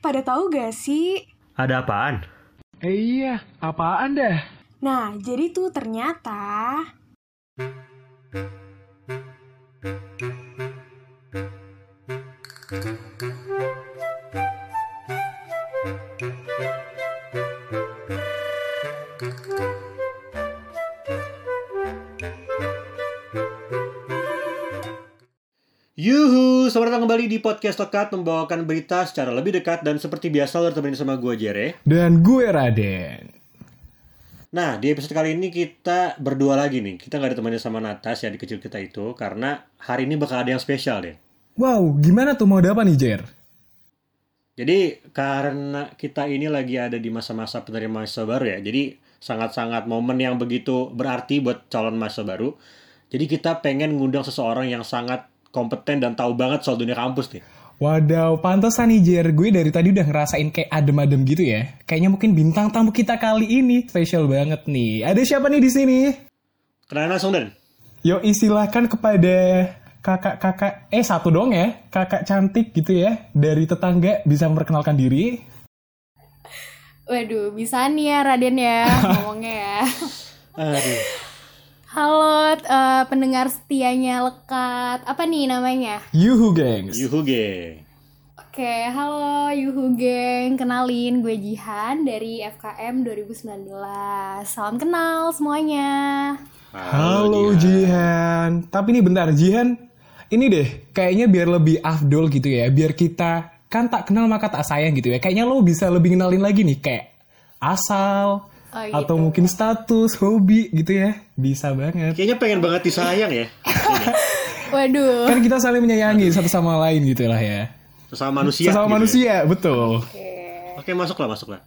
pada tahu gak sih? Ada apaan? Eh iya, apaan dah? Nah, jadi tuh ternyata... Yuhu, selamat datang kembali di podcast Lekat membawakan berita secara lebih dekat dan seperti biasa lo temenin sama gue Jere. Dan gue Raden. Nah, di episode kali ini kita berdua lagi nih. Kita nggak ditemani sama Natas ya di kecil kita itu karena hari ini bakal ada yang spesial deh. Wow, gimana tuh mau ada apa nih Jer? Jadi karena kita ini lagi ada di masa-masa penerima mahasiswa baru ya. Jadi sangat-sangat momen yang begitu berarti buat calon mahasiswa baru. Jadi kita pengen ngundang seseorang yang sangat kompeten dan tahu banget soal dunia kampus nih. Wadaw, pantesan nih Jer, gue dari tadi udah ngerasain kayak adem-adem gitu ya. Kayaknya mungkin bintang tamu kita kali ini spesial banget nih. Ada siapa nih di sini? Kenalan langsung Dan. Yo, istilahkan kepada kakak-kakak, eh satu dong ya, kakak cantik gitu ya, dari tetangga bisa memperkenalkan diri. Waduh, bisa nih ya Raden ya ngomongnya ya. Aduh. Halo eh, pendengar setianya lekat. Apa nih namanya? Yuhu gengs. Yuhu geng. Oke, halo Yuhu Geng. Kenalin gue Jihan dari FKM 2019. Salam kenal semuanya. Halo Jihan. Tapi nih bentar Jihan, ini deh kayaknya biar lebih afdol gitu ya, biar kita kan tak kenal maka tak sayang gitu ya. Kayaknya lo bisa lebih kenalin lagi nih kayak asal Oh, gitu. atau mungkin status, hobi gitu ya. Bisa banget. Kayaknya pengen banget disayang ya. Waduh. Kan kita saling menyayangi satu sama lain gitu lah ya. Sesama manusia. Sesama gitu ya. manusia, betul. Oke. Oke, masuklah, masuklah.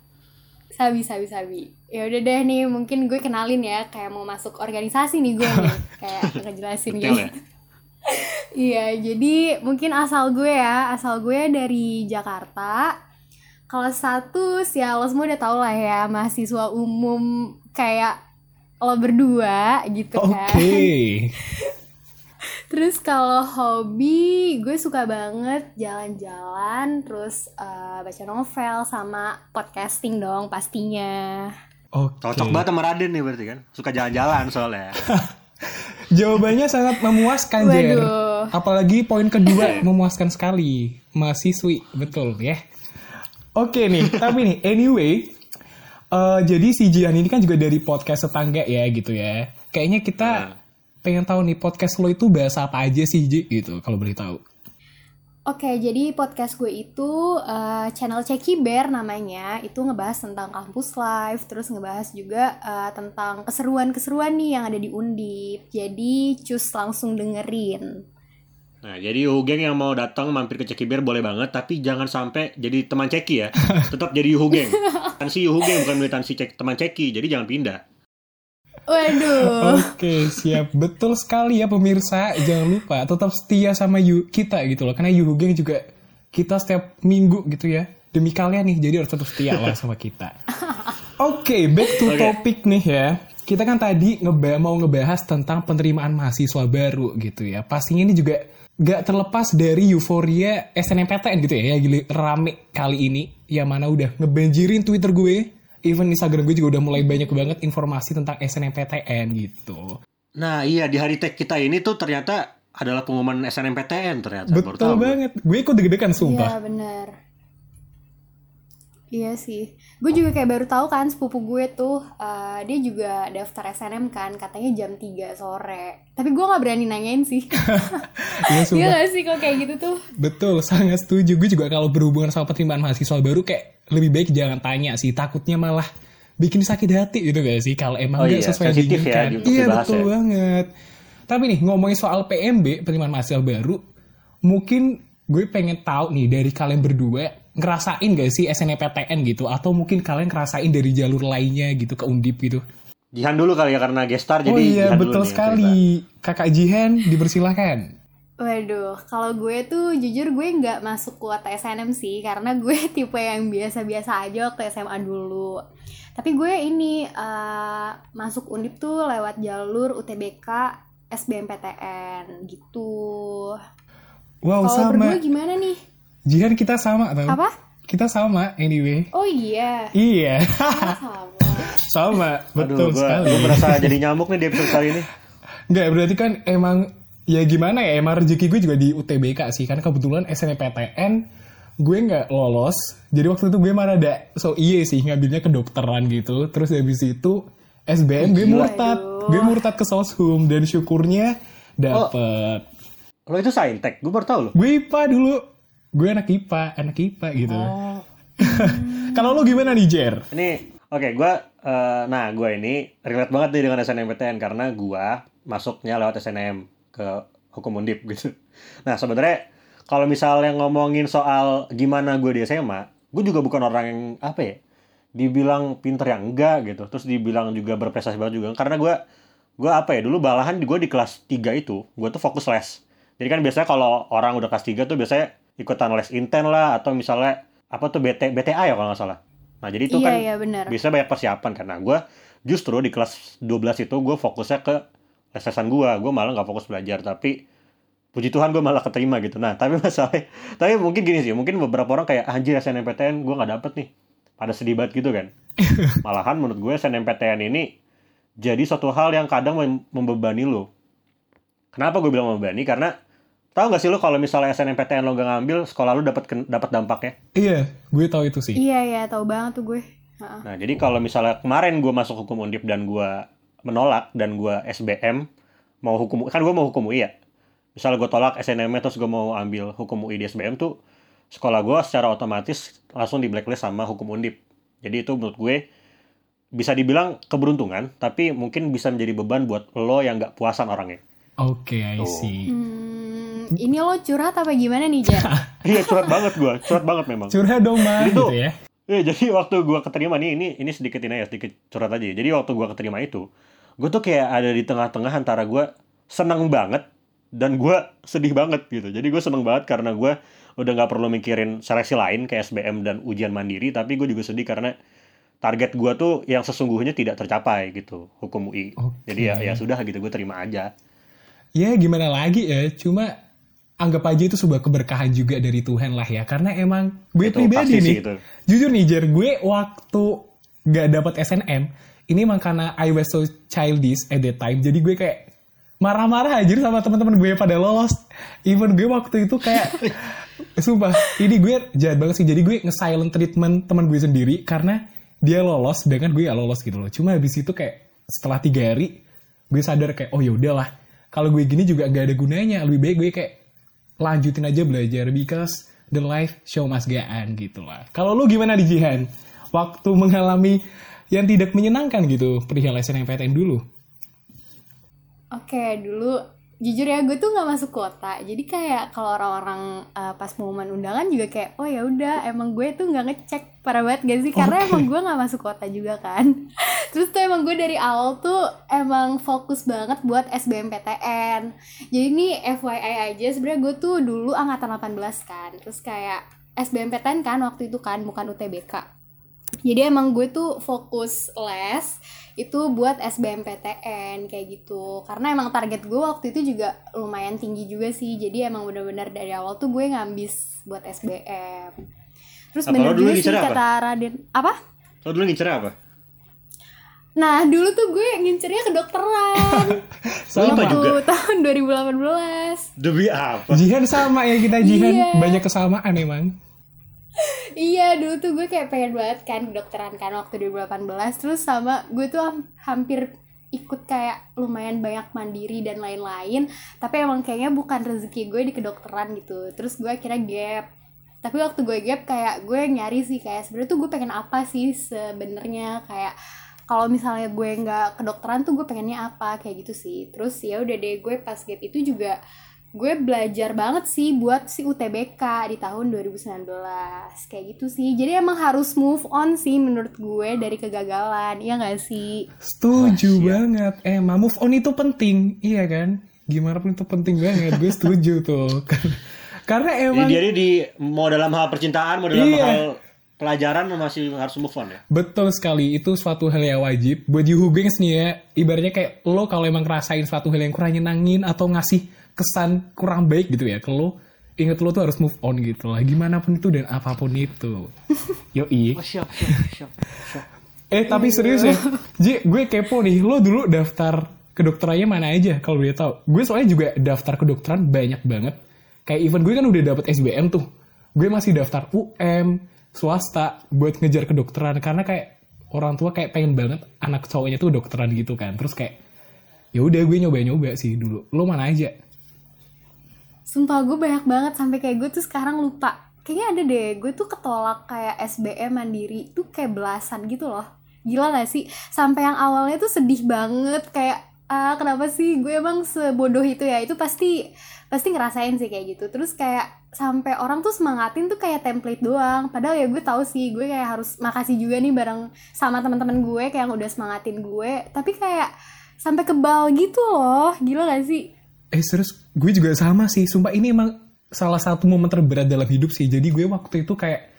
Sabi, sabi, sabi. Ya udah deh nih, mungkin gue kenalin ya, kayak mau masuk organisasi nih gue nih, kayak ngejelasin gitu. ya. Iya, jadi mungkin asal gue ya, asal gue dari Jakarta. Kalau status ya lo semua udah tau lah ya, mahasiswa umum kayak lo berdua gitu Oke. kan. Terus kalau hobi, gue suka banget jalan-jalan, terus eh, baca novel sama podcasting dong pastinya. Oke. Cocok banget sama Raden nih berarti kan. Suka jalan-jalan soalnya. Jawabannya sangat memuaskan. Waduh. Apalagi poin kedua memuaskan sekali. Mahasiswi, betul ya. Oke nih, tapi nih, anyway, eh, jadi si Jihan ini kan juga dari podcast tetangga ya gitu ya. Kayaknya kita Nah. pengen tahu nih podcast lo itu bahasa apa aja sih Ji gitu kalau boleh tahu. Oke, jadi podcast gue itu eh, channel Ceki Bear namanya. Itu ngebahas tentang kampus life, terus ngebahas juga eh, tentang keseruan-keseruan nih yang ada di Undip. Jadi cus langsung dengerin. Nah, jadi Yuhu Geng yang mau datang mampir ke Ceki Bear boleh banget, tapi jangan sampai jadi teman Ceki ya. Tetap jadi Yuhu Geng. Militansi Yuhu Geng bukan militansi Cek- teman Ceki, jadi jangan pindah. Waduh. Oke, siap. Betul sekali ya pemirsa. Jangan lupa tetap setia sama you, kita gitu loh. Karena Yuhu Gang juga kita setiap minggu gitu ya. Demi kalian nih, jadi harus tetap setia lah sama kita. Oke, back to Oke. topic nih ya. Kita kan tadi ngeba mau ngebahas tentang penerimaan mahasiswa baru gitu ya. Pastinya ini juga gak terlepas dari euforia SNMPTN gitu ya. Yang gili- rame kali ini. Yang mana udah ngebanjirin Twitter gue. Even Instagram gue juga udah mulai banyak banget informasi tentang SNMPTN gitu. Nah, iya di hari tag kita ini tuh ternyata adalah pengumuman SNMPTN ternyata. Baru Betul tahu gue. banget. Gue ikut deg-degan Iya sumpah. bener. Iya sih. Gue juga kayak baru tahu kan sepupu gue tuh eh, dia juga daftar SNM kan katanya jam 3 sore. Tapi gue nggak berani nanyain sih. Iya Iya sumpah. gak sih kok kayak gitu tuh? Betul, sangat setuju. Gue juga kalau berhubungan sama penerimaan mahasiswa baru kayak lebih baik jangan tanya sih. Takutnya malah bikin sakit hati gitu gak sih kalau emang Oh nggak iya, sesuai yang sensitif ya diinginkan. untuk iya betul ya. banget. Tapi nih ngomongin soal PMB penerimaan mahasiswa baru, mungkin gue pengen tahu nih dari kalian berdua ngerasain gak sih SNMPTN gitu atau mungkin kalian ngerasain dari jalur lainnya gitu ke Undip gitu. Jihan dulu kali ya karena gestar jadi oh iya Jihan dulu betul nih sekali. Kakak Jihan dipersilahkan. Waduh, kalau gue tuh jujur gue nggak masuk kuota SNM sih karena gue tipe yang biasa-biasa aja waktu SMA dulu. Tapi gue ini eh, masuk Undip tuh lewat jalur UTBK SBMPTN gitu. Wow Kalau sama. berdua gimana nih? Jihan kita sama tau. Apa? Kita sama anyway. Oh iya. Iya, Oh, sama. sama. Betul Aduh, gue sekali. gue merasa jadi nyamuk nih di episode kali ini. Enggak, berarti kan emang ya gimana ya, emang rezeki gue juga di UTBK sih. Karena kebetulan SNMPTN gue nggak lolos. Jadi waktu itu gue malah ada, so iya sih ngambilnya kedokteran gitu. Terus habis itu SBM gue murtad. Aduh. Gue murtad ke Soshum dan syukurnya dapet. Lo itu saintek, gue baru tau lo. Gue IPA dulu. Gue anak IPA, anak IPA gitu. Oh. Kalau lu gimana nih, Jer? Ini, oke, gue, eh, nah gue ini relate banget nih dengan SNMPTN karena gue masuknya lewat SNM ke hukum undip gitu. Nah sebenarnya kalau misalnya ngomongin soal gimana gue di SMA, gue juga bukan orang yang apa ya, dibilang pinter yang enggak gitu, terus dibilang juga berprestasi banget juga, karena gue gue apa ya dulu balahan gue di kelas 3 itu gue tuh fokus les jadi kan biasanya kalau orang udah kelas 3 tuh biasanya ikutan les inten lah atau misalnya apa tuh BT BTA ya kalau nggak salah. Nah jadi itu Iya, kan iya, bisa banyak persiapan karena gue justru di kelas 12 itu gue fokusnya ke les-lesan gue gue malah nggak fokus belajar tapi puji Tuhan gue malah keterima gitu. Nah tapi masalahnya tapi mungkin gini sih mungkin beberapa orang kayak anjir SNMPTN gue nggak dapet nih. Pada sedih banget gitu kan. Malahan menurut gue SNMPTN ini jadi suatu hal yang kadang mem- membebani lo. Kenapa gue bilang membebani? Karena tahu nggak sih lo kalau misalnya SNMPTN lo gak ngambil sekolah lo dapat dapat dampaknya Iya, gue tahu itu sih. Iya, iya, tahu banget tuh gue. Heeh. Nah, jadi kalau misalnya kemarin gue masuk hukum undip dan gue menolak dan gue SBM mau hukum kan gue mau hukum UI ya. Misalnya gue tolak SNM terus gue mau ambil hukum UI di SBM tuh sekolah gue secara otomatis langsung di blacklist sama hukum undip. Jadi itu menurut gue bisa dibilang keberuntungan, tapi mungkin bisa menjadi beban buat lo yang nggak puasan orangnya. Oke, I Tuh. see. Hmm, ini lo curhat apa gimana nih, Jar? Iya curhat banget gue, curhat banget memang. Curhat dong, tuh- gitu ya. Iya, jadi waktu gua keterima nih, ini ini sedikit ini ya, sedikit curhat aja. Jadi waktu gua keterima itu, gue tuh kayak ada di tengah-tengah antara gua seneng banget dan gua sedih banget gitu. Jadi gue seneng banget karena gua udah nggak perlu mikirin seleksi lain kayak SBM dan ujian mandiri, tapi gue juga sedih karena target gua tuh yang sesungguhnya tidak tercapai gitu, hukum UI. Oke. Jadi ya ya sudah gitu, gue terima aja. Ya gimana lagi ya, cuma anggap aja itu sebuah keberkahan juga dari Tuhan lah ya. Karena emang gue Itu pribadi nih, itu. jujur nih Jer, gue waktu gak dapet SNM, ini emang karena I was so childish at that time, jadi gue kayak marah-marah aja sama teman-teman gue pada lolos. Even gue waktu itu kayak, sumpah, ini gue jahat banget sih. Jadi gue nge-silent treatment teman gue sendiri karena dia lolos, sedangkan gue gak lolos gitu loh. Cuma habis itu kayak setelah tiga hari, gue sadar kayak, oh ya udahlah, kalau gue gini juga gak ada gunanya. Lebih baik gue kayak lanjutin aja belajar because the life show must go on gitu lah. Kalau lu gimana di Jihan? Waktu mengalami yang tidak menyenangkan gitu perihal SNMPTN dulu. Oke, dulu jujur ya gue tuh nggak masuk kota. Jadi kayak kalau orang-orang uh, pas pengumuman undangan juga kayak oh ya udah emang gue tuh nggak ngecek parah banget gak sih karena Oke. emang gue nggak masuk kota juga kan. Terus tuh emang gue dari awal tuh emang fokus banget buat SBMPTN. Jadi ini FYI aja sebenarnya gue tuh dulu angkatan 18 kan. Terus kayak SBMPTN kan waktu itu kan bukan UTBK. Jadi emang gue tuh fokus les itu buat SBMPTN kayak gitu karena emang target gue waktu itu juga lumayan tinggi juga sih jadi emang bener-bener dari awal tuh gue ngambis buat SBM terus Apa, bener dulu juga sih ngincer apa? kata Raden apa Lo dulu ngincer apa? nah dulu tuh gue ngincernya kedokteran Sama juga. tahun 2018 Demi apa? Jihan sama ya kita Jihan Iya. banyak kesamaan emang. Iya dulu tuh gue kayak pengen banget kan kedokteran kan waktu 2018 Terus sama gue tuh ham- hampir ikut kayak lumayan banyak mandiri dan lain-lain. Tapi emang kayaknya bukan rezeki gue di kedokteran gitu. Terus gue akhirnya gap. Tapi waktu gue gap kayak gue nyari sih kayak sebenarnya tuh gue pengen apa sih sebenarnya? Kayak kalau misalnya gue nggak kedokteran tuh gue pengennya apa? Kayak gitu sih. Terus ya udah deh gue pas gap itu juga gue belajar banget sih buat si UTBK di tahun 2019 kayak gitu sih jadi emang harus move on sih menurut gue dari kegagalan ya nggak sih Setuju Wah, siap. banget. Emang move on itu penting, iya kan? Gimana pun itu penting banget. Gue setuju tuh. Karena emang Jadi, jadi di mau dalam hal percintaan, mau dalam Iya. hal pelajaran masih harus move on ya. Betul sekali, itu suatu hal yang wajib. Buat you gengs nih ya, ibaratnya kayak lo kalau emang ngerasain suatu hal yang kurang nyenangin atau ngasih kesan kurang baik gitu ya ke lo, inget lo tuh harus move on gitu lah gimana pun itu dan apa pun itu. Oh, siap, siap. eh tapi serius ya Ji gue kepo nih lo dulu daftar kedokterannya mana aja kalau dia tahu? Gue soalnya juga daftar kedokteran banyak banget. Kayak even gue kan udah dapet SBM tuh. Gue masih daftar UM swasta buat ngejar kedokteran karena kayak orang tua kayak pengen banget anak cowoknya tuh dokteran gitu kan. Terus kayak ya udah gue nyoba-nyoba sih dulu. Lo mana aja Sumpah gue banyak banget sampai kayak gue tuh sekarang lupa. Kayaknya ada deh, gue tuh ketolak kayak SBM mandiri tuh kayak belasan gitu loh. Gila gak sih? Sampai yang awalnya tuh sedih banget kayak ah kenapa sih gue emang sebodoh itu ya? Itu pasti pasti ngerasain sih kayak gitu. Terus kayak sampai orang tuh semangatin tuh kayak template doang. Padahal ya gue tahu sih gue kayak harus makasih juga nih bareng sama teman-teman gue kayak yang udah semangatin gue. Tapi kayak sampai kebal gitu loh. Gila gak sih? Eh serius, gue juga sama sih. Sumpah ini emang salah satu momen terberat dalam hidup sih. Jadi gue waktu itu kayak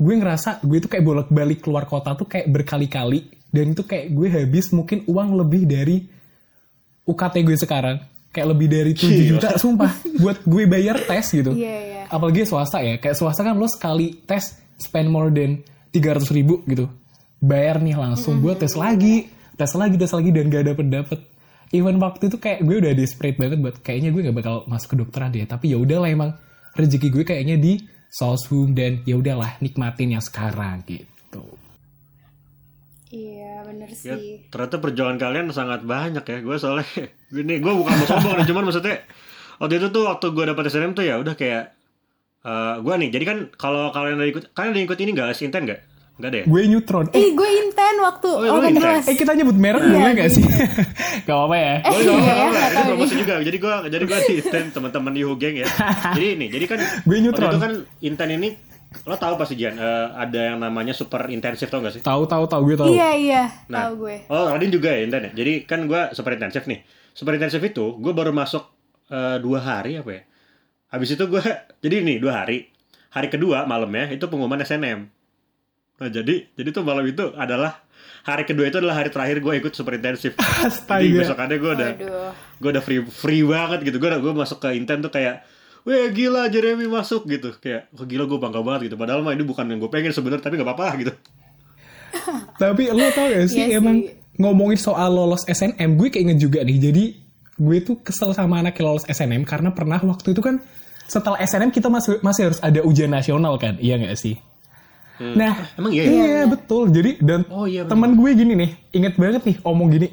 gue ngerasa gue itu kayak bolak-balik keluar kota tuh kayak berkali-kali. Dan itu kayak gue habis mungkin uang lebih dari UKT gue sekarang. Kayak lebih dari 7 Gila. juta sumpah. Buat gue bayar tes gitu. Iya, iya. apalagi swasta ya. Kayak swasta kan lo sekali tes spend more than 300 ribu gitu. Bayar nih langsung buat tes lagi. Tes lagi tes lagi dan gak dapet dapet even waktu itu kayak gue udah desperate banget buat kayaknya gue gak bakal masuk kedokteran deh tapi ya udahlah emang rezeki gue kayaknya di soshum dan ya udahlah nikmatin yang sekarang gitu Iya bener Ya, sih. ternyata perjuangan kalian sangat banyak ya. Gue soalnya gini, gue bukan mau sombong nih, cuman maksudnya waktu itu tuh waktu gue dapet SNM tuh ya udah kayak eh gue nih. Jadi kan kalau kalian udah ikut, kalian udah ikut ini gak sih inten gak? Gak ada ya? gue neutron eh gue inten waktu Oh, kelas. eh kita nyebut merek boleh gak sih gak apa-apa ya Eh, Oh, iya, iya, iya, iya, tahu ini promosi juga. Jadi gue jadi gue di Inten teman-teman Yuhu Geng ya. Jadi ini, jadi kan Gue waktu neutron. itu kan Inten ini lo tahu pasti Jan, eh, ada yang namanya super intensif tau gak sih? tahu tahu tahu gue tahu Iya iya Nah, tahu gue. Oh, Radin juga ya Inten ya. Jadi kan gue super intensif nih. Super intensif itu gue baru masuk eh, dua hari apa ya? Habis itu gue jadi nih dua hari. Hari kedua malamnya itu pengumuman SNM. Nah jadi jadi tuh malam itu adalah hari kedua itu adalah hari terakhir gue ikut super intensif. Astaga. Jadi besokannya gue udah gue udah free free banget gitu. Gue udah gue masuk ke Inten tuh kayak Weh gila Jeremy masuk gitu Kayak oh, gila gue bangga banget gitu Padahal mah ini bukan yang gue pengen sebenarnya Tapi gak apa-apa gitu Tapi lo tau gak sih Iya emang sih. ngomongin soal lolos SNM, gue keinget juga nih. Jadi gue tuh kesel sama anak yang lolos SNM karena pernah waktu itu kan setelah SNM kita masih masih harus ada ujian nasional kan, iya gak sih? Nah, Emang iya ya? iya betul. Jadi dan Oh, iya, teman gue gini nih, inget banget nih omong gini.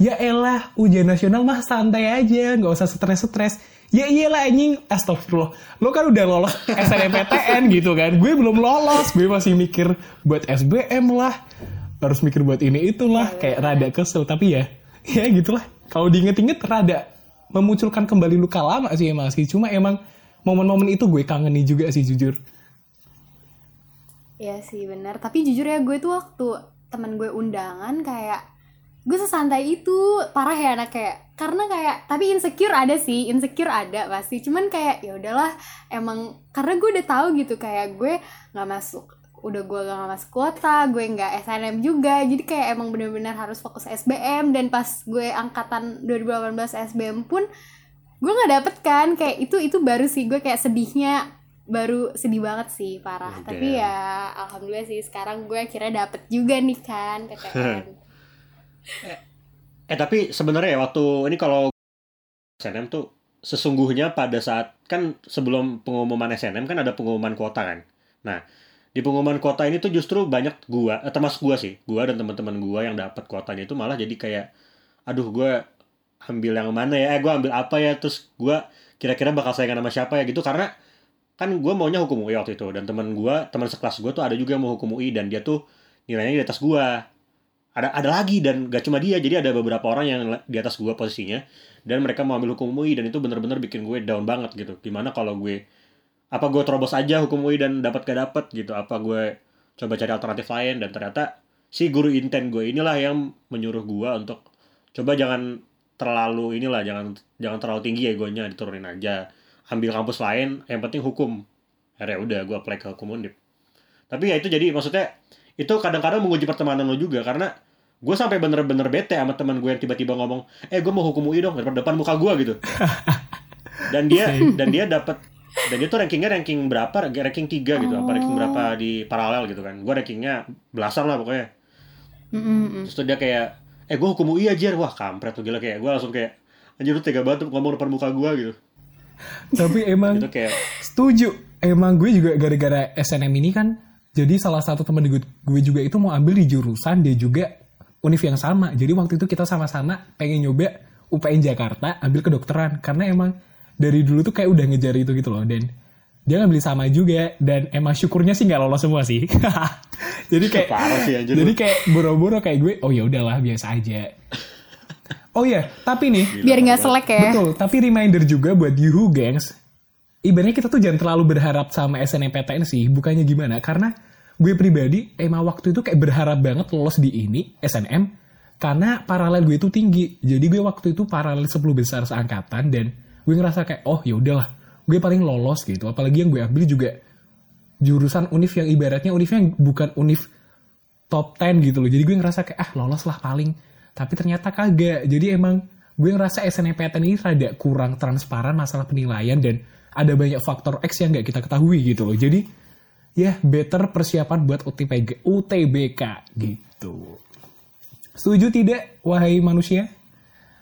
Ya elah, ujian nasional mah santai aja, nggak usah stres-stres. Ya iyalah anjing, astagfirullah. Lo kan udah lolos SNMPTN gitu kan. Gue belum lolos, gue masih mikir buat SBM lah. Harus mikir buat ini itulah, kayak rada kesel. Tapi ya, ya gitulah. Kalau diinget-inget rada memunculkan kembali luka lama sih emang sih. Cuma emang momen-momen itu gue kangenin juga sih jujur. Iya sih bener. Tapi jujur ya gue tuh waktu teman gue undangan kayak gue sesantai itu. Parah ya anak kayak karena kayak tapi insecure ada sih insecure ada pasti. Cuman kayak ya udahlah emang karena gue udah tahu gitu kayak gue nggak masuk udah gue gak masuk kuota gue nggak SNM juga. Jadi kayak emang bener-bener harus fokus SBM dan pas gue angkatan 2018 SBM pun gue nggak dapet kan. Kayak itu itu baru sih gue kayak sedihnya baru sedih banget sih parah. Udah. tapi ya alhamdulillah sih sekarang gue akhirnya dapet juga nih kan PTN Eh tapi sebenarnya ya waktu ini kalau SNM tuh sesungguhnya pada saat kan sebelum pengumuman SNM kan ada pengumuman kuota kan. Nah di pengumuman kuota ini tuh justru banyak gua, eh, termasuk gua sih, gua dan teman-teman gua yang dapat kuotanya itu malah jadi kayak, aduh gua ambil yang mana ya, eh gua ambil apa ya, terus gua kira-kira bakal saingan sama siapa ya? Gitu karena kan gua maunya hukum UI waktu itu dan teman gua, teman sekelas gua tuh ada juga yang mau hukum UI dan dia tuh nilainya di atas gua. Ada ada lagi dan gak cuma dia jadi ada beberapa orang yang di atas gue posisinya dan mereka mau ambil hukum UI dan itu bener-bener bikin gue down banget gitu. Gimana kalau gue apa gue terobos aja hukum UI dan dapat gak dapet gitu? Apa gue coba cari alternatif lain? Dan ternyata si guru inten gue inilah yang menyuruh gue untuk coba jangan terlalu inilah jangan jangan terlalu tinggi egonya diturunin aja ambil kampus lain yang penting hukum. Akhirnya udah gue apply ke hukum undip. Tapi ya itu jadi maksudnya itu kadang-kadang menguji pertemanan lo juga karena gue sampai bener-bener bete sama teman gue yang tiba-tiba ngomong eh gue mau hukum UI dong depan, depan muka gue gitu. Dan dia dan dia dapat dan dia tuh rankingnya ranking berapa ranking 3 gitu apa ranking berapa di paralel gitu kan. Gue rankingnya belasan lah pokoknya. Mm-mm. terus tuh dia kayak eh gue hukum UI aja wah kampret tuh gila kayak gue langsung kayak anjir lu tega banget tuh ngomong depan muka gue gitu Tapi emang itu kayak setuju. Emang gue juga gara-gara SNM ini kan jadi salah satu temen gue, gue juga itu mau ambil di jurusan dia juga univ yang sama. Jadi waktu itu kita sama-sama pengen nyoba UPN Jakarta ambil kedokteran karena emang dari dulu tuh kayak udah ngejar itu gitu loh dan dia ngambil sama juga dan emang syukurnya sih nggak lolos semua sih. jadi kayak sih, jadi kayak boro-boro kayak gue oh ya udahlah biasa aja. Oh iya, tapi nih Biar nggak selek ya. Betul, tapi reminder juga buat Yuhu gengs. Ibaratnya kita tuh jangan terlalu berharap sama SNMPTN sih, bukannya gimana. Karena gue pribadi emang waktu itu kayak berharap banget lolos di ini, SNM. Karena paralel gue itu tinggi. Jadi gue waktu itu paralel 10 besar seangkatan dan gue ngerasa kayak, oh ya udahlah, gue paling lolos gitu. Apalagi yang gue ambil juga jurusan univ yang ibaratnya univnya bukan univ top 10 gitu loh. Jadi gue ngerasa kayak, ah lolos lah paling. Tapi ternyata kagak. Jadi emang gue ngerasa SNMPTN ini rada kurang transparan masalah penilaian dan ada banyak faktor X yang nggak kita ketahui gitu loh. Jadi ya better persiapan buat UTBK, UTBK gitu. Setuju tidak, wahai manusia?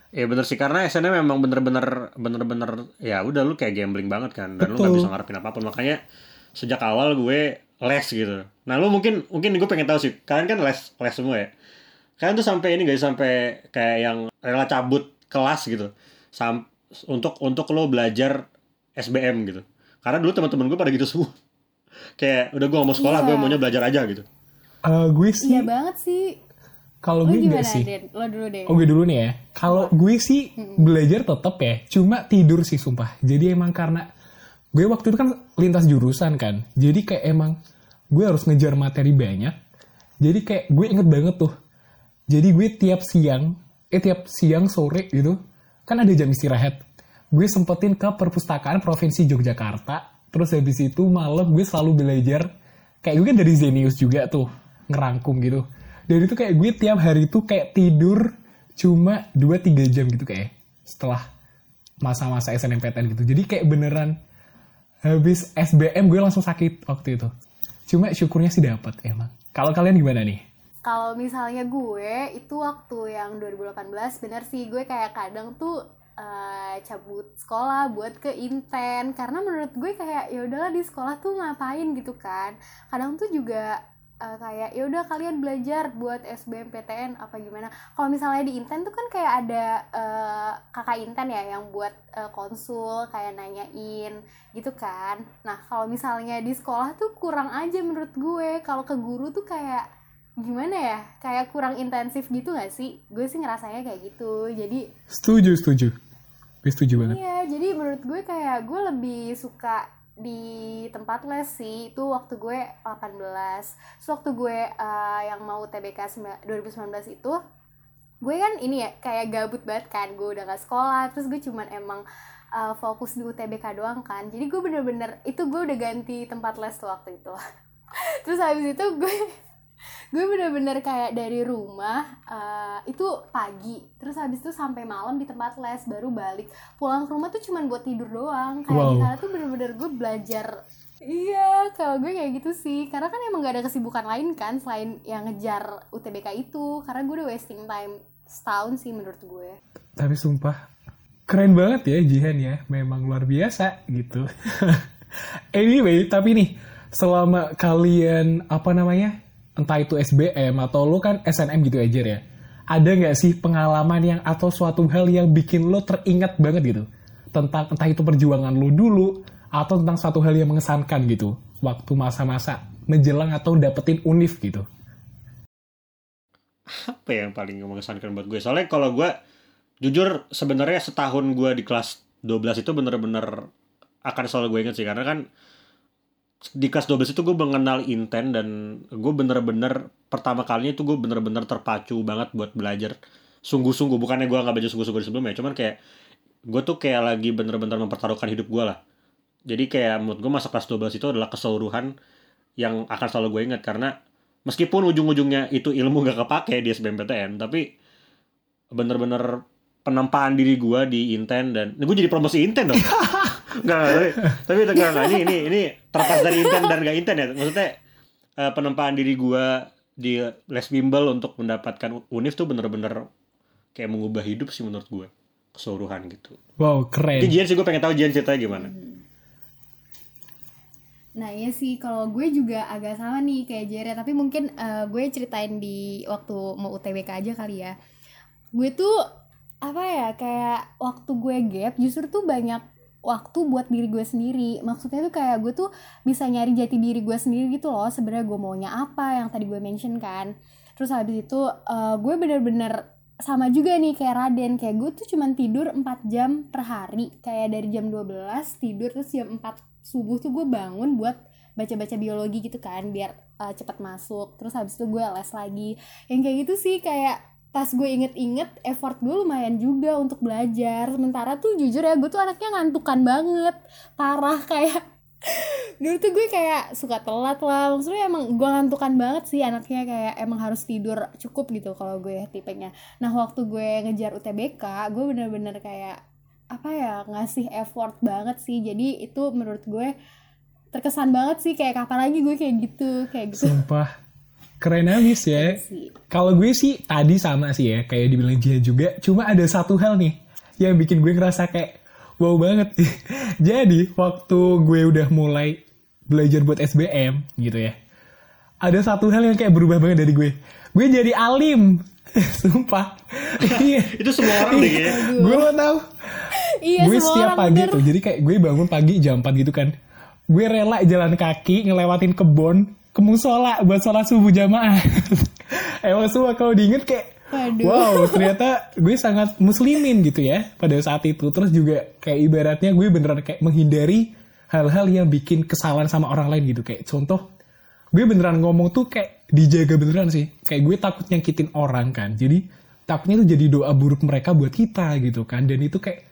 Ya bener sih karena SNM memang bener-bener bener-bener ya udah lu kayak gambling banget kan dan lu Betul. nggak bisa ngarepin apa pun makanya sejak awal gue les gitu. Nah lu mungkin mungkin gue pengen tahu sih kalian kan les les semua ya. Kalian tuh sampai ini guys sampai kayak yang rela cabut kelas gitu sam untuk untuk lo belajar SBM gitu. Karena dulu teman-teman gue pada gitu semua. kayak udah gue gak mau sekolah gue Iya. maunya belajar aja gitu. Eh, gue sih, Iya banget sih. kalau gue gimana, enggak sih. Den? Lo dulu deh. Oh gue dulu nih ya. Kalau gue sih belajar tetap ya. Cuma tidur sih sumpah. Jadi emang karena gue waktu itu kan lintas jurusan kan. Jadi kayak emang gue harus ngejar materi banyak. Jadi kayak gue inget banget tuh. Jadi gue tiap siang, eh tiap siang sore gitu, kan ada jam istirahat. Gue sempetin ke perpustakaan Provinsi Yogyakarta. Terus habis itu malam gue selalu belajar. Kayak gue kan dari Zenius juga tuh, ngerangkum gitu. Dan itu kayak gue tiap hari tuh kayak tidur cuma 2-3 jam gitu kayak setelah masa-masa SNMPTN gitu. Jadi kayak beneran habis SBM gue langsung sakit waktu itu. Cuma syukurnya sih dapat emang. Kalau kalian gimana nih? Kalau misalnya gue itu waktu yang 2018 bener sih gue kayak kadang tuh eh, cabut sekolah buat ke inten karena menurut gue kayak ya udahlah di sekolah tuh ngapain gitu kan. Kadang tuh juga eh, kayak ya udah kalian belajar buat SBMPTN apa gimana. Kalau misalnya di inten tuh kan kayak ada eh, kakak inten ya yang buat eh, konsul kayak nanyain gitu kan. Nah, kalau misalnya di sekolah tuh kurang aja menurut gue. Kalau ke guru tuh kayak gimana ya? Kayak kurang intensif gitu gak sih? Gue sih ngerasanya kayak gitu. Jadi Setuju, setuju. Gue setuju banget. iya jadi menurut gue kayak gue lebih suka di tempat les sih. Itu waktu gue 18 Terus waktu gue eh, yang mau TBK sembilan- 2019 itu gue kan ini ya kayak gabut banget kan. Gue udah gak sekolah terus gue cuman emang eh, fokus di UTBK doang kan. Jadi gue bener-bener itu gue udah ganti tempat les tuh waktu itu. Terus habis itu gue gue bener-bener kayak dari rumah eh, itu pagi terus habis itu sampai malam di tempat les baru balik pulang ke rumah tuh cuman buat tidur doang kayak Wow. di sana tuh bener-bener gue belajar iya kalau gue kayak gitu sih karena kan emang gak ada kesibukan lain kan selain yang ngejar UTBK itu karena gue udah wasting time setahun sih menurut gue Tapi sumpah, keren banget ya Jihan ya. Memang luar biasa gitu. anyway, tapi nih, selama kalian, apa namanya, entah itu SBM atau lo kan SNM gitu aja ya. Ada nggak sih pengalaman yang atau suatu hal yang bikin lo teringat banget gitu? Tentang entah itu perjuangan lo dulu, atau tentang suatu hal yang mengesankan gitu. Waktu masa-masa menjelang atau dapetin univ gitu. apa yang paling mengesankan buat gue soalnya kalau gue jujur sebenarnya setahun gue di kelas 12 itu bener-bener akan selalu gue inget sih karena kan di kelas 12 itu gue mengenal inten dan gue bener-bener pertama kalinya itu gue bener-bener terpacu banget buat belajar sungguh-sungguh. Bukannya gue nggak belajar sungguh-sungguh sebelumnya cuman kayak gue tuh kayak lagi bener-bener mempertaruhkan hidup gue lah. Jadi kayak menurut gue masa kelas 12 itu adalah keseluruhan yang akan selalu gue ingat. Karena meskipun ujung-ujungnya itu ilmu gak kepake di SBMPTN tapi bener-bener penempaan diri gue di Inten dan ini gue jadi promosi Inten dong Enggak, tapi tapi enggak, enggak, ini ini ini terlepas dari inten dan gak inten ya. Maksudnya eh, penempaan diri gua di les bimbel untuk mendapatkan univ tuh bener-bener kayak mengubah hidup sih menurut gue keseluruhan gitu. Wow, keren. Ini Jian sih gue pengen tahu Jian ceritanya gimana. Nah iya sih kalau gue juga agak sama nih kayak Jere tapi mungkin eh, gue ceritain di waktu mau UTBK aja kali ya. Gue tuh apa ya kayak waktu gue gap justru tuh banyak waktu buat diri gue sendiri. Maksudnya tuh kayak gue tuh bisa nyari jati diri gue sendiri gitu loh. Sebenarnya gue maunya apa yang tadi gue mention kan. Terus habis itu eh, gue bener-bener sama juga nih kayak Raden kayak gue tuh cuman tidur 4 jam per hari kayak dari jam 12 tidur terus jam 4 subuh tuh gue bangun buat baca-baca biologi gitu kan biar uh, cepat masuk terus habis itu gue les lagi yang kayak gitu sih kayak pas gue inget-inget effort gue lumayan juga untuk belajar. Sementara tuh jujur ya gue tuh anaknya ngantukan banget. Parah kayak dulu tuh gue kayak suka telat lah. Maksudnya emang gue ngantukan banget sih anaknya kayak emang harus tidur cukup gitu kalau gue tipenya. Nah waktu gue ngejar UTBK gue bener-bener kayak apa ya ngasih effort banget sih. Jadi itu menurut gue terkesan banget sih kayak kapan lagi gue kayak gitu kayak gitu. Sumpah. Keren abis ya. Kalau gue sih tadi sama sih ya, kayak dibilang Jihan juga. Cuma ada satu hal nih yang bikin gue ngerasa kayak wow banget. Jadi waktu gue udah mulai belajar buat SBM gitu ya. Ada satu hal yang kayak berubah banget dari gue. Gue jadi alim. Sumpah. Iya. Itu semua orang deh kayaknya. gue mau tahu. iya gue semua setiap orang pagi bener. tuh. Jadi kayak gue bangun pagi jam 4 gitu kan. Gue rela jalan kaki ngelewatin kebon ke musola buat sholat subuh jamaah. Emang semua kalau diinget kayak Waduh. Wow, ternyata gue sangat muslimin gitu ya pada saat itu. Terus juga kayak ibaratnya gue beneran kayak menghindari hal-hal yang bikin kesalahan sama orang lain gitu. Kayak contoh, gue beneran ngomong tuh kayak dijaga beneran sih. Kayak gue takut nyakitin orang kan. Jadi takutnya tuh jadi doa buruk mereka buat kita gitu kan. Dan itu kayak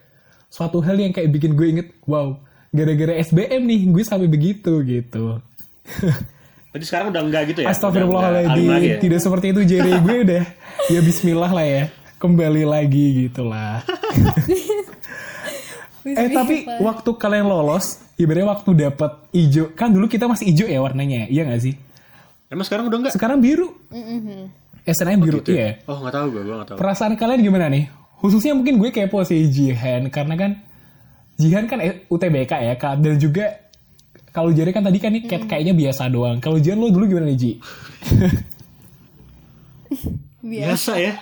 suatu hal yang kayak bikin gue inget, wow, gara-gara SBM nih gue sampai begitu gitu. Berarti sekarang udah enggak gitu ya? Astagfirullahaladzim, lagi ya? tidak seperti itu Jerry gue udah ya Bismillah lah ya, kembali lagi gitu lah. eh tapi waktu kalian lolos, ibaratnya waktu dapat ijo, kan dulu kita masih ijo ya warnanya, iya gak sih? Emang sekarang udah enggak? Sekarang biru, Mm-mm. SNM biru, Gitu iya. ya? Oh nggak tahu gue, gue nggak tahu. Perasaan kalian gimana nih? Khususnya mungkin gue kepo sih Jihan, karena kan Jihan kan eh, UTBK ya, dan juga kalau Jerry kan tadi kan nih kayak- kayaknya biasa doang. Kalau Jihan lo dulu gimana nih Ji? biasa Biasa ya?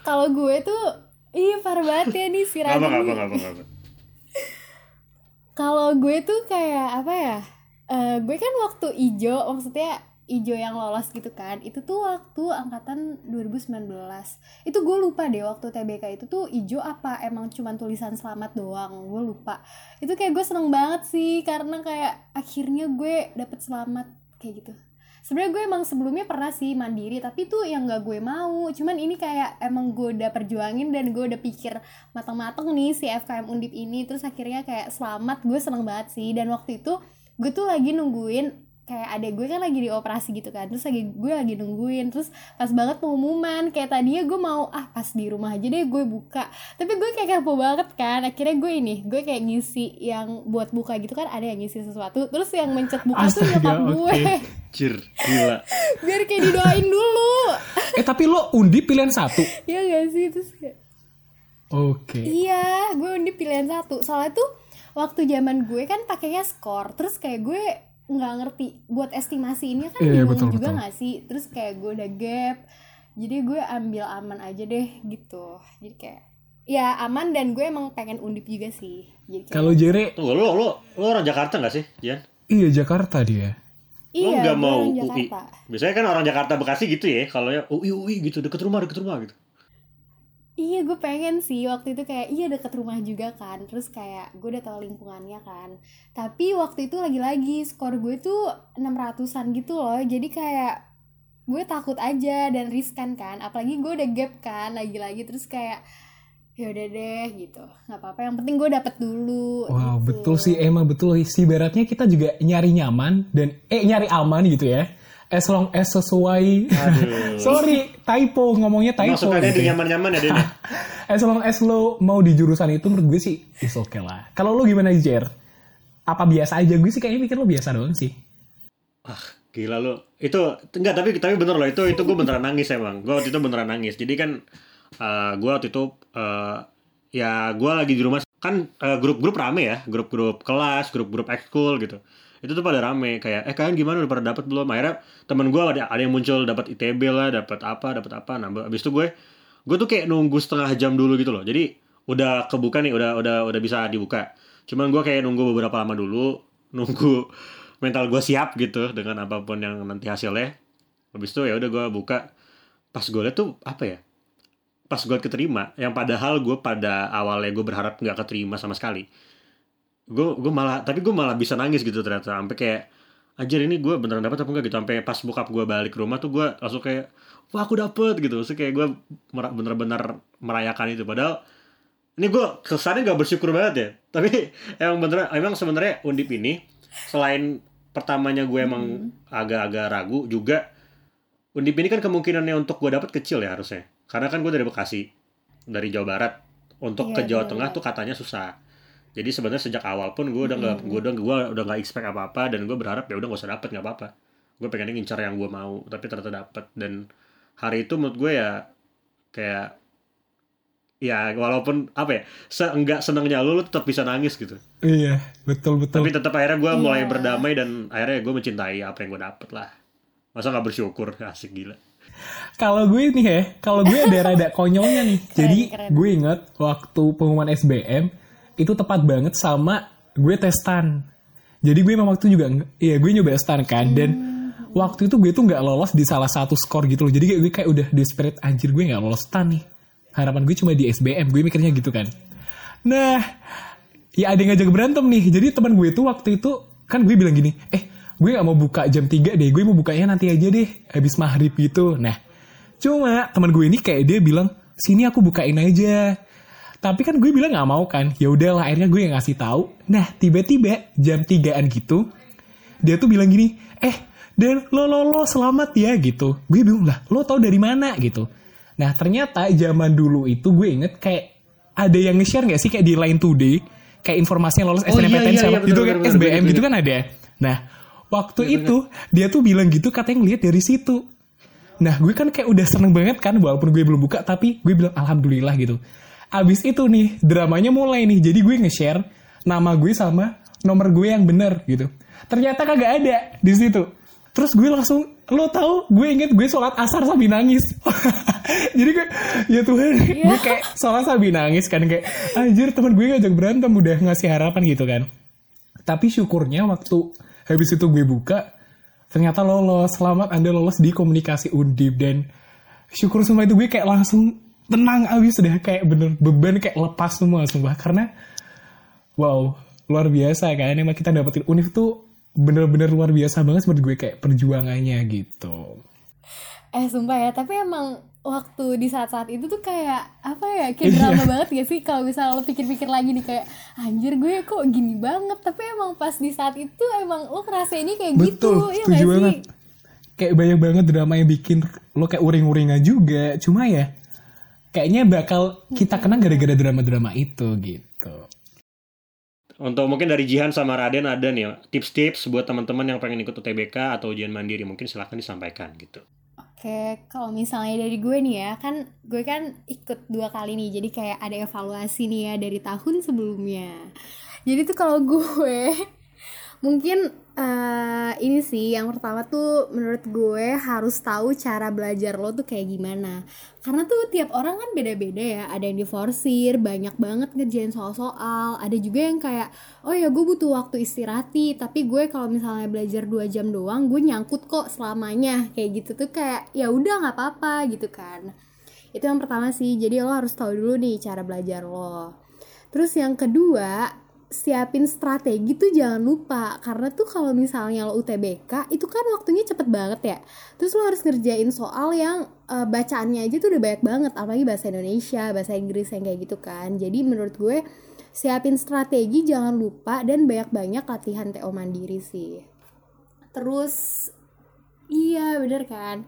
kalau gue tuh iya parah banget ya nih si apa, apa, apa, apa. Kalau gue tuh kayak apa ya? Eh, gue kan waktu ijo, maksudnya ijo yang lolos gitu kan. Itu tuh waktu angkatan 2019. Itu gue lupa deh waktu TBK itu tuh ijo apa emang cuman tulisan selamat doang. Gue lupa. Itu kayak gue seneng banget sih karena kayak akhirnya gue dapet selamat kayak gitu. Sebenarnya gue emang sebelumnya pernah sih mandiri, tapi tuh yang gak gue mau. Cuman ini kayak emang gue udah perjuangin dan gue udah pikir matang-matang nih si FKM Undip ini terus akhirnya kayak selamat gue seneng banget sih dan waktu itu gue tuh lagi nungguin kayak adek gue kan lagi di operasi gitu kan terus lagi gue lagi nungguin terus pas banget pengumuman kayak tadinya gue mau ah pas di rumah aja deh gue buka tapi gue kayak kepo banget kan akhirnya gue ini gue kayak ngisi yang buat buka gitu kan ada yang ngisi sesuatu terus yang mencet buka tuh Astaga, nyokap gue oke. Cir, gila. biar kayak didoain dulu Eh tapi lo undi pilihan satu. ya gak sih terus kayak Oke. Iya, gue undi pilihan satu. Soalnya tuh waktu zaman gue kan pakainya skor, terus kayak gue nggak ngerti buat estimasi ini kan Iya, bingung betul, juga nggak sih. Terus kayak gue udah gap, jadi gue ambil aman aja deh gitu. Jadi kayak ya aman dan gue emang pengen undip juga sih. Jadi Kalau Jere, Tunggu, lo, lo, lo orang Jakarta gak sih, Jan? iya Jakarta dia. Lo iya, nggak gue mau orang UI? Jakarta. Biasanya kan orang Jakarta Bekasi gitu ya, kalau ya UI, UI gitu, deket rumah, deket rumah gitu. Iya gue pengen sih waktu itu kayak iya deket rumah juga kan. Terus kayak gue udah tahu lingkungannya kan. Tapi waktu itu lagi-lagi skor gue tuh 600an gitu loh. Jadi kayak gue takut aja dan riskan kan. Apalagi gue udah gap kan lagi-lagi. Terus kayak ya udah deh gitu. Nggak apa-apa yang penting gue dapet dulu Wow, gitu. betul sih. Emang betul. Sih baratnya kita juga nyari nyaman dan eh nyari aman gitu ya. As long as sesuai. Aduh. Sorry, typo ngomongnya typo. Masukannya gitu di ya. nyaman-nyaman ya, ya? As long as lo mau di jurusan itu menurut gue sih is okay lah. Kalau lo gimana Jer? apa biasa aja gue sih kayaknya mikir lo biasa doang sih Gila lu. Itu enggak tapi tapi bener loh itu itu gue beneran nangis emang. Gue waktu itu beneran nangis. Jadi kan eh gue waktu itu eh ya gue lagi di rumah kan eh, grup-grup rame ya, grup-grup kelas, grup-grup ekskul gitu. Itu tuh pada rame kayak eh kalian gimana udah pada dapat belum? Akhirnya temen gue ada ada yang muncul dapat ITB lah, dapat apa, dapat apa. Nah, abis itu gue gue tuh kayak nunggu setengah jam dulu gitu loh. Jadi udah kebuka nih, udah udah udah bisa dibuka. Cuman gue kayak nunggu beberapa lama dulu, nunggu mental gue siap gitu dengan apa pun yang nanti hasilnya. Habis itu ya udah gue buka. Pas gue liat tuh apa ya? Pas gue keterima, yang padahal gue pada awalnya gue berharap nggak keterima sama sekali. Gue gue malah tapi gue malah bisa nangis gitu ternyata. Sampai kayak anjir ini gue beneran dapat apa enggak? Gitu. Sampai pas bokap gue balik ke rumah tuh gue langsung kayak wah aku dapet gitu. Maksudnya kayak gue bener-bener merayakan itu. Padahal ini gue kesannya gak bersyukur banget ya. Tapi emang bener emang sebenarnya undip ini selain pertamanya gue emang agak-agak ragu juga undip ini kan kemungkinannya untuk gue dapet kecil ya harusnya. Karena kan gue dari Bekasi dari Jawa Barat. Untuk Iya, ke Jawa bener. Tengah tuh katanya susah jadi sebenarnya sejak awal pun gue udah nggak gue udah gue udah nggak expect apa apa dan gue berharap ya udah gak usah dapet nggak apa apa gue pengennya ngincar yang gue mau tapi ternyata dapet. Dan hari itu menurut gue ya kayak ya walaupun apa ya seenggak senangnya lu lu tetap bisa nangis gitu. Iya betul betul. Tapi tetap akhirnya gue mulai Iya. berdamai dan akhirnya gue mencintai apa yang gue dapet lah. Masa nggak bersyukur? Asik gila. Kalau gue nih ya, kalau gue ada rada konyolnya nih. Jadi keren. gue inget waktu pengumuman SBM itu tepat banget sama gue tes STAN. Jadi gue memang waktu juga, iya gue nyoba STAN kan. Dan waktu itu gue tuh nggak lolos di salah satu skor gitu loh. Jadi kayak gue kayak udah desperate anjir gue nggak lolos STAN nih. Harapan gue cuma di SBM, gue mikirnya gitu kan. Nah, ya ada yang ngajak berantem nih. Jadi teman gue tuh waktu itu kan gue bilang gini, eh gue gak mau buka jam 3 deh, gue mau bukanya nanti aja deh, habis maghrib gitu. Nah, cuma teman gue ini kayak dia bilang, sini aku bukain aja. Tapi kan gue bilang nggak mau kan, ya udahlah akhirnya gue yang ngasih tahu. Nah tiba-tiba jam 3an gitu, dia tuh bilang gini, eh dan lo lo lo selamat ya gitu. Gue bilang lah, lo tau dari mana gitu. Nah ternyata zaman dulu itu gue inget kayak ada yang nge-share gak sih kayak di Line Today, kayak informasi yang lolos Oh, iya, SNMPTN iya, iya, bener, itu bener, kan bener, SBM bener, gitu bener. kan ada. Nah waktu itu dia tuh bilang gitu katanya ngeliat dari situ. Nah gue kan kayak udah seneng banget kan walaupun gue belum buka tapi gue bilang alhamdulillah gitu. Abis itu nih dramanya mulai nih jadi gue nge-share nama gue sama nomor gue yang bener gitu. Ternyata kagak ada di situ. Terus gue langsung lo tahu gue inget gue sholat asar sambil nangis. jadi gue ya Tuhan gue kayak sholat sambil nangis kan kayak anjir teman gue ngajak berantem udah ngasih harapan gitu kan. Tapi syukurnya waktu habis itu gue buka ternyata lolos selamat anda lolos di komunikasi undip dan syukur semua itu gue kayak langsung tenang abis udah kayak bener beban kayak lepas semua sumpah. Karena wow luar biasa kan emang kita dapetin univ tuh bener-bener luar biasa banget menurut gue kayak perjuangannya gitu. Eh sumpah ya, tapi emang waktu di saat-saat itu tuh kayak apa ya kayak drama banget gak sih? Kalau misalnya lo pikir-pikir lagi nih kayak anjir gue kok gini banget. Tapi emang pas di saat itu emang lo ngerasa ini kayak betul gitu ya gak banget. Sih kayak banyak banget drama yang bikin lo kayak uring-uringan juga. Cuma ya kayaknya bakal kita kenang gara-gara drama-drama itu gitu. Untuk mungkin dari Jihan sama Raden ada nih ya, tips-tips buat teman-teman yang pengen ikut UTBK atau ujian mandiri mungkin silahkan disampaikan gitu. Oke, kalau misalnya dari gue nih ya, kan gue kan ikut dua kali nih, jadi kayak ada evaluasi nih ya dari tahun sebelumnya. Jadi tuh kalau gue mungkin eh, ini sih yang pertama tuh menurut gue harus tahu cara belajar lo tuh kayak gimana. Karena tuh tiap orang kan beda-beda ya, ada yang diforsir, banyak banget ngerjain soal-soal, ada juga yang kayak oh ya gue butuh waktu istirahati tapi gue kalau misalnya belajar dua jam doang gue nyangkut kok selamanya. Kayak gitu tuh kayak ya udah nggak apa-apa gitu kan. Itu yang pertama sih. Jadi lo harus tahu dulu nih cara belajar lo. Terus yang kedua siapin strategi tuh jangan lupa. Karena tuh kalau misalnya lo UTBK itu kan waktunya cepet banget ya. Terus lo harus ngerjain soal yang eh, bacaannya aja tuh udah banyak banget. Apalagi bahasa Indonesia bahasa Inggris yang kayak gitu kan. Jadi menurut gue siapin strategi jangan lupa dan banyak-banyak latihan TO mandiri sih. Terus iya bener kan?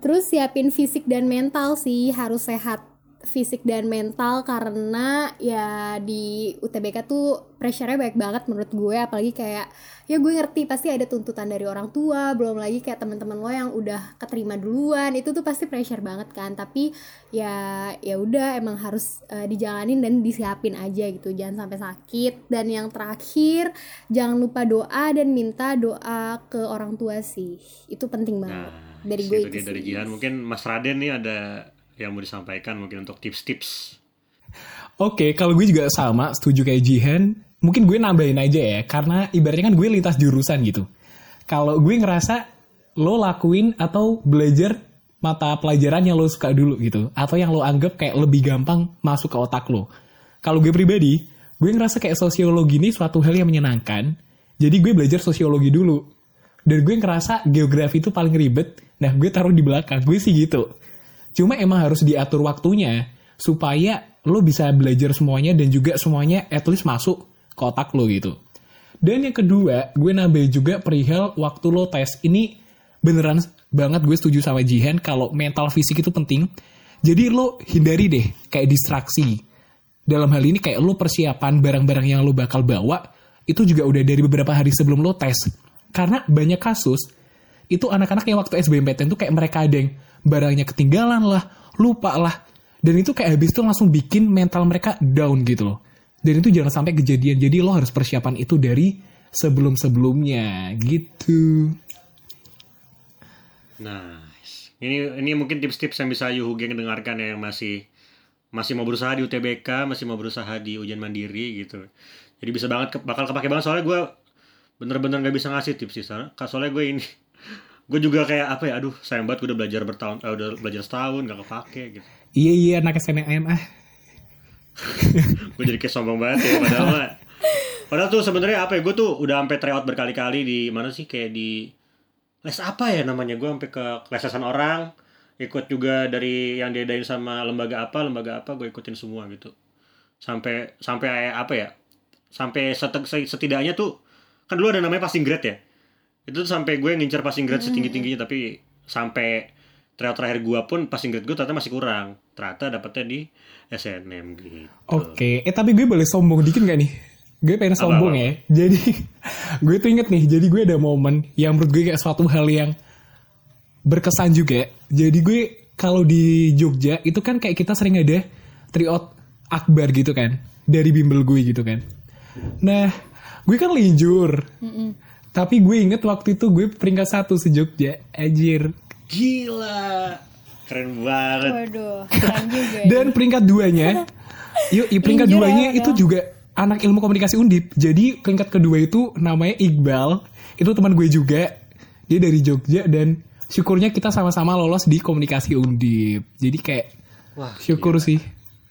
Terus siapin fisik dan mental sih harus sehat fisik dan mental karena ya di UTBK tuh pressure-nya banyak banget menurut gue apalagi kayak ya gue ngerti pasti ada tuntutan dari orang tua belum lagi kayak teman-teman lo yang udah keterima duluan itu tuh pasti pressure banget kan tapi ya ya udah emang harus uh, dijalanin dan disiapin aja gitu jangan sampai sakit dan yang terakhir jangan lupa doa dan minta doa ke orang tua sih itu penting banget Nah, dari itu gue dia itu dari. Jihan. Mungkin Mas Raden nih ada yang mau disampaikan mungkin untuk tips-tips. Oke, kalau gue juga sama, setuju kayak Jihan. Mungkin gue nambahin aja ya, karena ibaratnya kan gue lintas jurusan gitu. Kalau gue ngerasa lo lakuin atau belajar mata pelajaran yang lo suka dulu gitu, atau yang lo anggap kayak lebih gampang masuk ke otak lo. Kalau gue pribadi, gue ngerasa kayak sosiologi ini suatu hal yang menyenangkan. Jadi gue belajar sosiologi dulu. Dan gue ngerasa geografi itu paling ribet. Nah, gue taruh di belakang. Gue sih gitu. Cuma emang harus diatur waktunya supaya lo bisa belajar semuanya dan juga semuanya at least masuk ke otak lo gitu. Dan yang kedua, gue nambahin juga perihal waktu lo tes. Ini beneran banget gue setuju sama Jihan kalau mental fisik itu penting. Jadi lo hindari deh kayak distraksi. Dalam hal ini kayak lo persiapan barang-barang yang lo bakal bawa itu juga udah dari beberapa hari sebelum lo tes. Karena banyak kasus itu anak-anak yang waktu SBMPTN tuh kayak mereka ada yang barangnya ketinggalan lah, lupa lah. Dan itu kayak habis itu langsung bikin mental mereka down gitu loh. Dan itu jangan sampai kejadian. Jadi lo harus persiapan itu dari sebelum-sebelumnya gitu. Nah, ini ini mungkin tips-tips yang bisa Yuhu Geng dengarkan ya yang masih masih mau berusaha di UTBK, masih mau berusaha di ujian mandiri gitu. Jadi bisa banget bakal kepake banget soalnya gue bener-bener gak bisa ngasih tips sih soalnya gue ini gue juga kayak apa ya aduh sayang banget gue udah belajar bertahun eh, udah belajar setahun gak kepake gitu. Iya iya anak SNM ah. gue jadi kayak sombong banget ya padahal mah. Padahal tuh sebenarnya apa ya gue tuh udah sampai tryout berkali-kali di mana sih kayak di les apa ya namanya gue sampai ke lesesan orang ikut juga dari yang diadain sama lembaga apa lembaga apa gue ikutin semua gitu. Sampai sampai apa ya sampai set- setidaknya tuh kan dulu ada namanya passing grade ya itu tuh sampai gue ngincer passing grade setinggi tingginya tapi sampai tryout terakhir gue pun passing grade gue ternyata masih kurang ternyata dapetnya di SNM gitu Oke, eh tapi gue boleh sombong dikit gak nih? Gue pengen sombong apa? ya. Jadi gue tuh inget nih, jadi gue ada momen yang menurut gue kayak suatu hal yang berkesan juga. Jadi gue kalau di Jogja itu kan kayak kita sering ada tryout akbar gitu kan dari bimbel gue gitu kan. Nah, gue kan linjur. Tapi gue inget waktu itu gue peringkat satu se Jogja, anjir. Gila. Keren banget. Waduh, keren juga. ya. Dan peringkat duanya, yuk peringkat Injur duanya ya, itu Bel. juga anak ilmu komunikasi undip. Jadi peringkat kedua itu namanya Iqbal. Itu teman gue juga. Dia dari Jogja dan syukurnya kita sama-sama lolos di komunikasi undip. Jadi kayak Wah, syukur sih.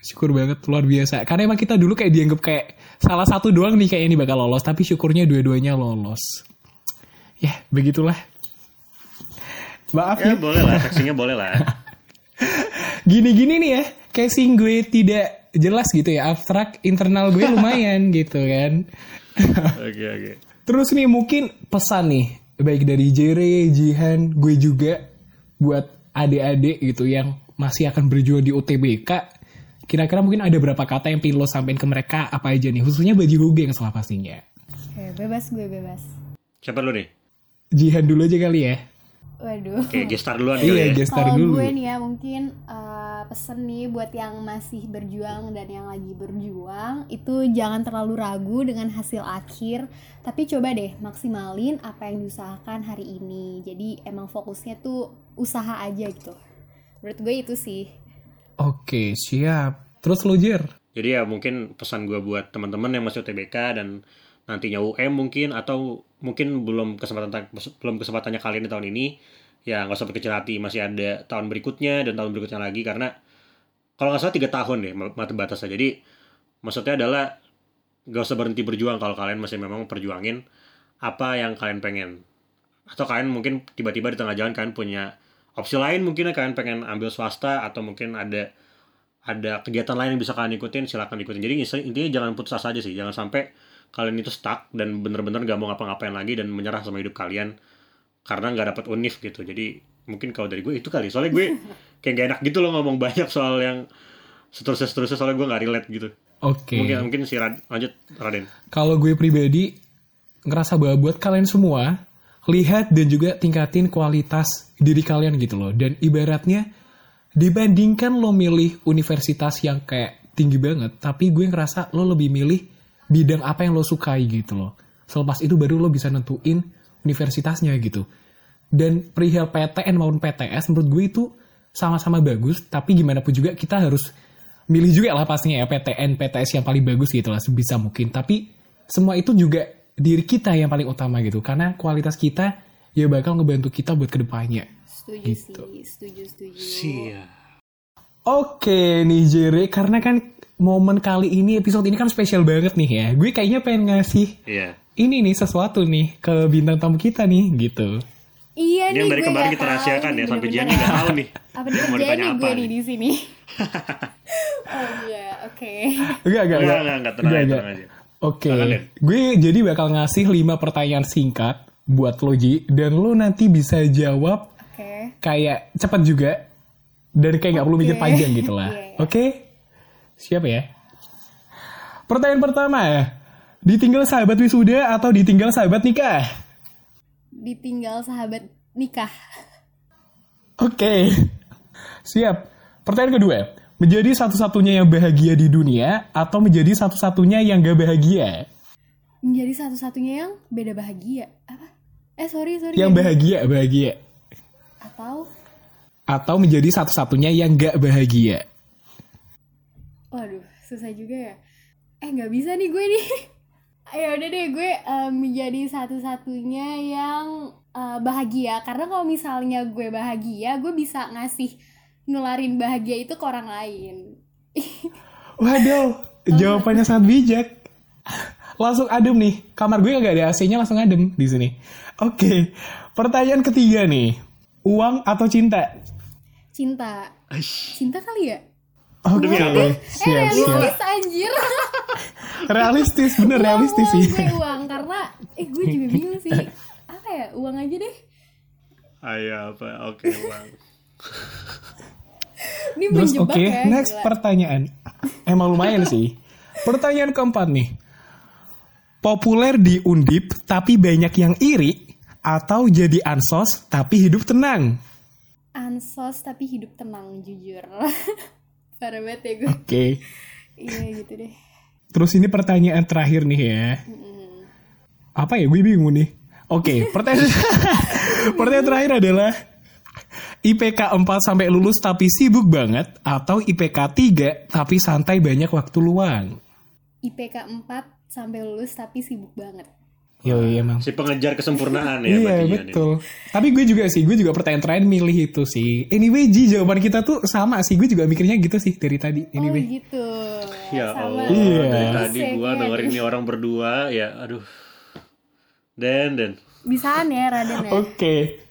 Syukur banget luar biasa. Karena emang kita dulu kayak dianggap kayak salah satu doang nih kayak ini bakal lolos. Tapi syukurnya dua-duanya lolos. Ya, begitulah. Maaf Ya ya. boleh lah, seksinya boleh lah. gini-gini nih ya casing gue tidak jelas gitu ya abstrak internal gue lumayan gitu kan Oke oke. terus nih mungkin pesan nih baik dari Jere, Jihan, gue juga buat adik-adik gitu yang masih akan berjuang di UTBK kira-kira mungkin ada berapa kata yang pengen lo sampein ke mereka apa aja nih khususnya baju Huge yang salah pastinya Oke, bebas gue bebas. Siapa lu nih? Jihan dulu aja kali ya. Waduh. Oke, gestar duluan kali iya ya. gestar Kalau dulu. gue nih ya mungkin eh, pesen nih buat yang masih berjuang dan yang lagi berjuang itu jangan terlalu ragu dengan hasil akhir tapi coba deh maksimalin apa yang diusahakan hari ini. Jadi emang fokusnya tuh usaha aja gitu. Menurut gue itu sih. Oke siap. Terus Jer? Jadi ya mungkin pesan gue buat teman-teman yang masih UTBK dan nantinya UM mungkin atau mungkin belum kesempatan belum kesempatannya kalian di tahun ini. Ya nggak usah berkecil hati masih ada tahun berikutnya dan tahun berikutnya lagi karena kalau nggak salah tiga tahun deh mata batasnya. Jadi maksudnya adalah nggak usah berhenti berjuang kalau kalian masih memang perjuangin apa yang kalian pengen. Atau kalian mungkin tiba-tiba di tengah jalan kalian punya opsi lain mungkin kalian pengen ambil swasta atau mungkin ada ada kegiatan lain yang bisa kalian ikutin silakan ikutin. Jadi intinya jangan putus asa aja sih. Jangan sampai kalian itu stuck dan bener-bener gak mau ngapa-ngapain lagi dan menyerah sama hidup kalian karena nggak dapat unif gitu jadi mungkin kalau dari gue itu kali soalnya gue kayak gak enak gitu loh ngomong banyak soal yang seterusnya seterusnya soalnya gue nggak relate gitu. Oke. Mungkin mungkin si Rad, lanjut Raden. Kalau gue pribadi ngerasa bahwa buat kalian semua lihat dan juga tingkatin kualitas diri kalian gitu loh. Dan ibaratnya dibandingkan lo milih universitas yang kayak tinggi banget, tapi gue ngerasa lo lebih milih bidang apa yang lo sukai gitu loh. Selepas itu baru lo bisa nentuin universitasnya gitu. Dan perihal PTN maupun PTS menurut gue itu sama-sama bagus, tapi gimana pun juga kita harus milih juga lah pastinya ya PTN, PTS yang paling bagus gitu lah sebisa mungkin. Tapi semua itu juga diri kita yang paling utama gitu, karena kualitas kita ya bakal ngebantu kita buat ke depannya. Setuju Gitu. sih, setuju setuju. Sia. Oke nih Jere, karena kan momen kali ini episode ini kan spesial banget nih ya. Gue kayaknya pengen ngasih Iya. ini nih sesuatu nih ke bintang tamu kita nih gitu. Iya Ini nih yang dari kemarin kita rahasiakan nih, ya sampai Jiani nggak tahu nih. Apa Dia mau ditanya apa gue nih? di sini? oh iya, oke. Enggak, enggak, Enggak, enggak, enggak, tenang aja, tenang aja. Oke, gue jadi bakal ngasih 5 pertanyaan singkat buat lo Ji, dan lo nanti bisa jawab Oke. kayak cepat juga, dan kayak nggak perlu mikir panjang gitu lah. Iya, iya. Oke, siap ya? Pertanyaan pertama, ditinggal sahabat wisuda atau ditinggal sahabat nikah? Ditinggal sahabat nikah. Oke, siap. Pertanyaan kedua, menjadi satu-satunya yang bahagia di dunia atau menjadi satu-satunya yang gak bahagia? Menjadi satu-satunya yang beda bahagia. Apa? Eh sorry sorry. Yang bahagia, bahagia. Atau Atau menjadi satu-satunya yang gak bahagia? Waduh, susah juga ya. Eh, nggak bisa nih gue nih. Ayo udah deh, gue eh, menjadi satu-satunya yang eh, bahagia. Karena kalau misalnya gue bahagia, gue bisa ngasih nularin bahagia itu ke orang lain. Waduh, jawabannya sangat bijak. Langsung adem nih. Kamar gue gak ada AC-nya langsung adem di sini. Oke, pertanyaan ketiga nih. Uang atau cinta? Cinta. Cinta kali ya? Oke, Demi Allah. Eh, siap, siap. realistis anjir. Realistis, bener realistis sih. Uang, gue uang. Karena, eh gue juga bingung sih. Apa ya, uang aja deh. Ayo apa? Oke, Bang. Ini Terus oke, ya. next gila. pertanyaan. Emang lumayan sih. Pertanyaan keempat nih. Populer di Undip tapi banyak yang iri atau jadi ansos tapi hidup tenang? ansos tapi hidup tenang jujur parah banget ya gue Oke. iya gitu deh Terus ini pertanyaan terakhir nih ya. Apa ya? Gue bingung nih. Oke, pertanyaan pertanyaan terakhir adalah IPK 4 sampai lulus tapi sibuk banget atau IPK 3 tapi santai banyak waktu luang? IPK 4 sampai lulus tapi sibuk banget Yo, emang. Si pengejar kesempurnaan ya Iya berarti Jian ini. betul. Tapi gue juga sih, gue juga pertanyaan terakhir milih itu sih. Anyway, Ji jawaban kita tuh sama sih. Gue juga mikirnya gitu sih dari tadi. oh Anyway. gitu Ya Sama. Allah, Iya. dari tadi ya. dengerin ini orang berdua, ya aduh. Den, Den. bisaan ya Raden ya Oke.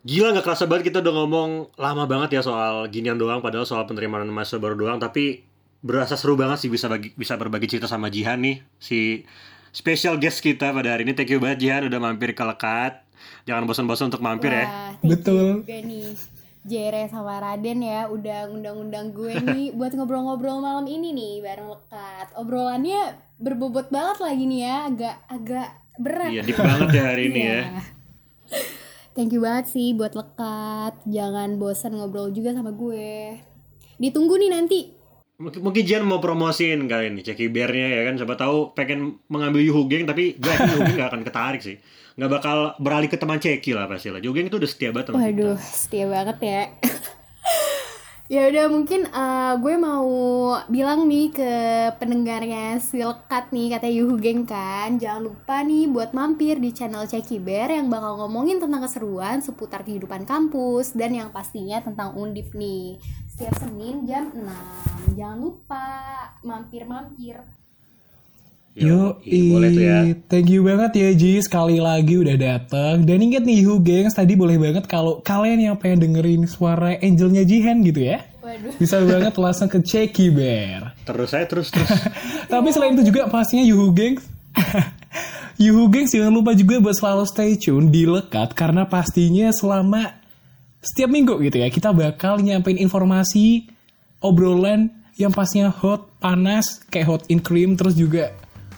Gila gak kerasa banget kita udah ngomong lama banget ya soal ginian doang padahal soal penerimaan mahasiswa baru doang tapi berasa seru banget sih bisa bagi bisa berbagi cerita sama Jihan nih si special guest kita pada hari ini thank you banget Jihan udah mampir ke Lekat jangan bosan-bosan untuk mampir ya Wah, you Betul. juga nih Jere sama Raden ya udah ngundang-undang gue nih buat ngobrol-ngobrol malam ini nih bareng lekat obrolannya berbobot banget lagi nih ya agak agak berat iya deep banget ya hari ini ya Iya. Thank you banget sih buat lekat. Jangan bosan ngobrol juga sama gue. Ditunggu nih nanti. Mungkin, Jihan mau promosiin kali ini Ceki Bearnya ya kan? Siapa tahu pengen mengambil Yuhu Geng tapi gue yakin Yuhu Geng gak akan ketarik sih. Nggak bakal beralih ke teman Ceki lah pasti lah. Yuhu Geng itu udah setia banget sama kita. Waduh, setia banget ya. ya udah mungkin eh, gue mau bilang nih ke pendengarnya si lekat nih katanya Yuhu Geng kan. Jangan lupa nih buat mampir di channel Ceki Bear yang bakal ngomongin tentang keseruan seputar kehidupan kampus dan yang pastinya tentang undip nih setiap Senin jam 6 jangan lupa mampir-mampir. Yo, boleh tuh ya. Thank you banget ya Ji. Sekali lagi udah datang. Dan ingat nih Hu Gengs tadi boleh banget kalau kalian yang pengen dengerin suara angelnya Jihan gitu ya. waduh. Bisa banget langsung ke Ceki Bear. terus saya terus terus. Tapi selain itu juga pastinya Yuhu Gengs. Yuhu Gengs jangan lupa juga buat selalu stay tune di Lekat karena pastinya selama setiap minggu gitu ya kita bakal nyampein informasi obrolan yang pastinya hot, panas, kayak hot in cream, terus juga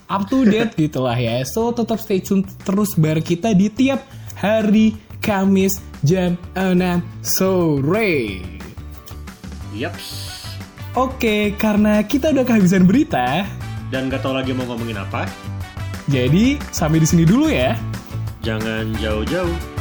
up to date gitu lah ya. So tetap stay tune terus bareng kita di tiap hari Kamis jam 6 sore. Yaps. Oke, karena kita udah kehabisan berita, Dan gak tau lagi mau ngomongin apa, jadi sampai di sini dulu ya. jangan jauh-jauh.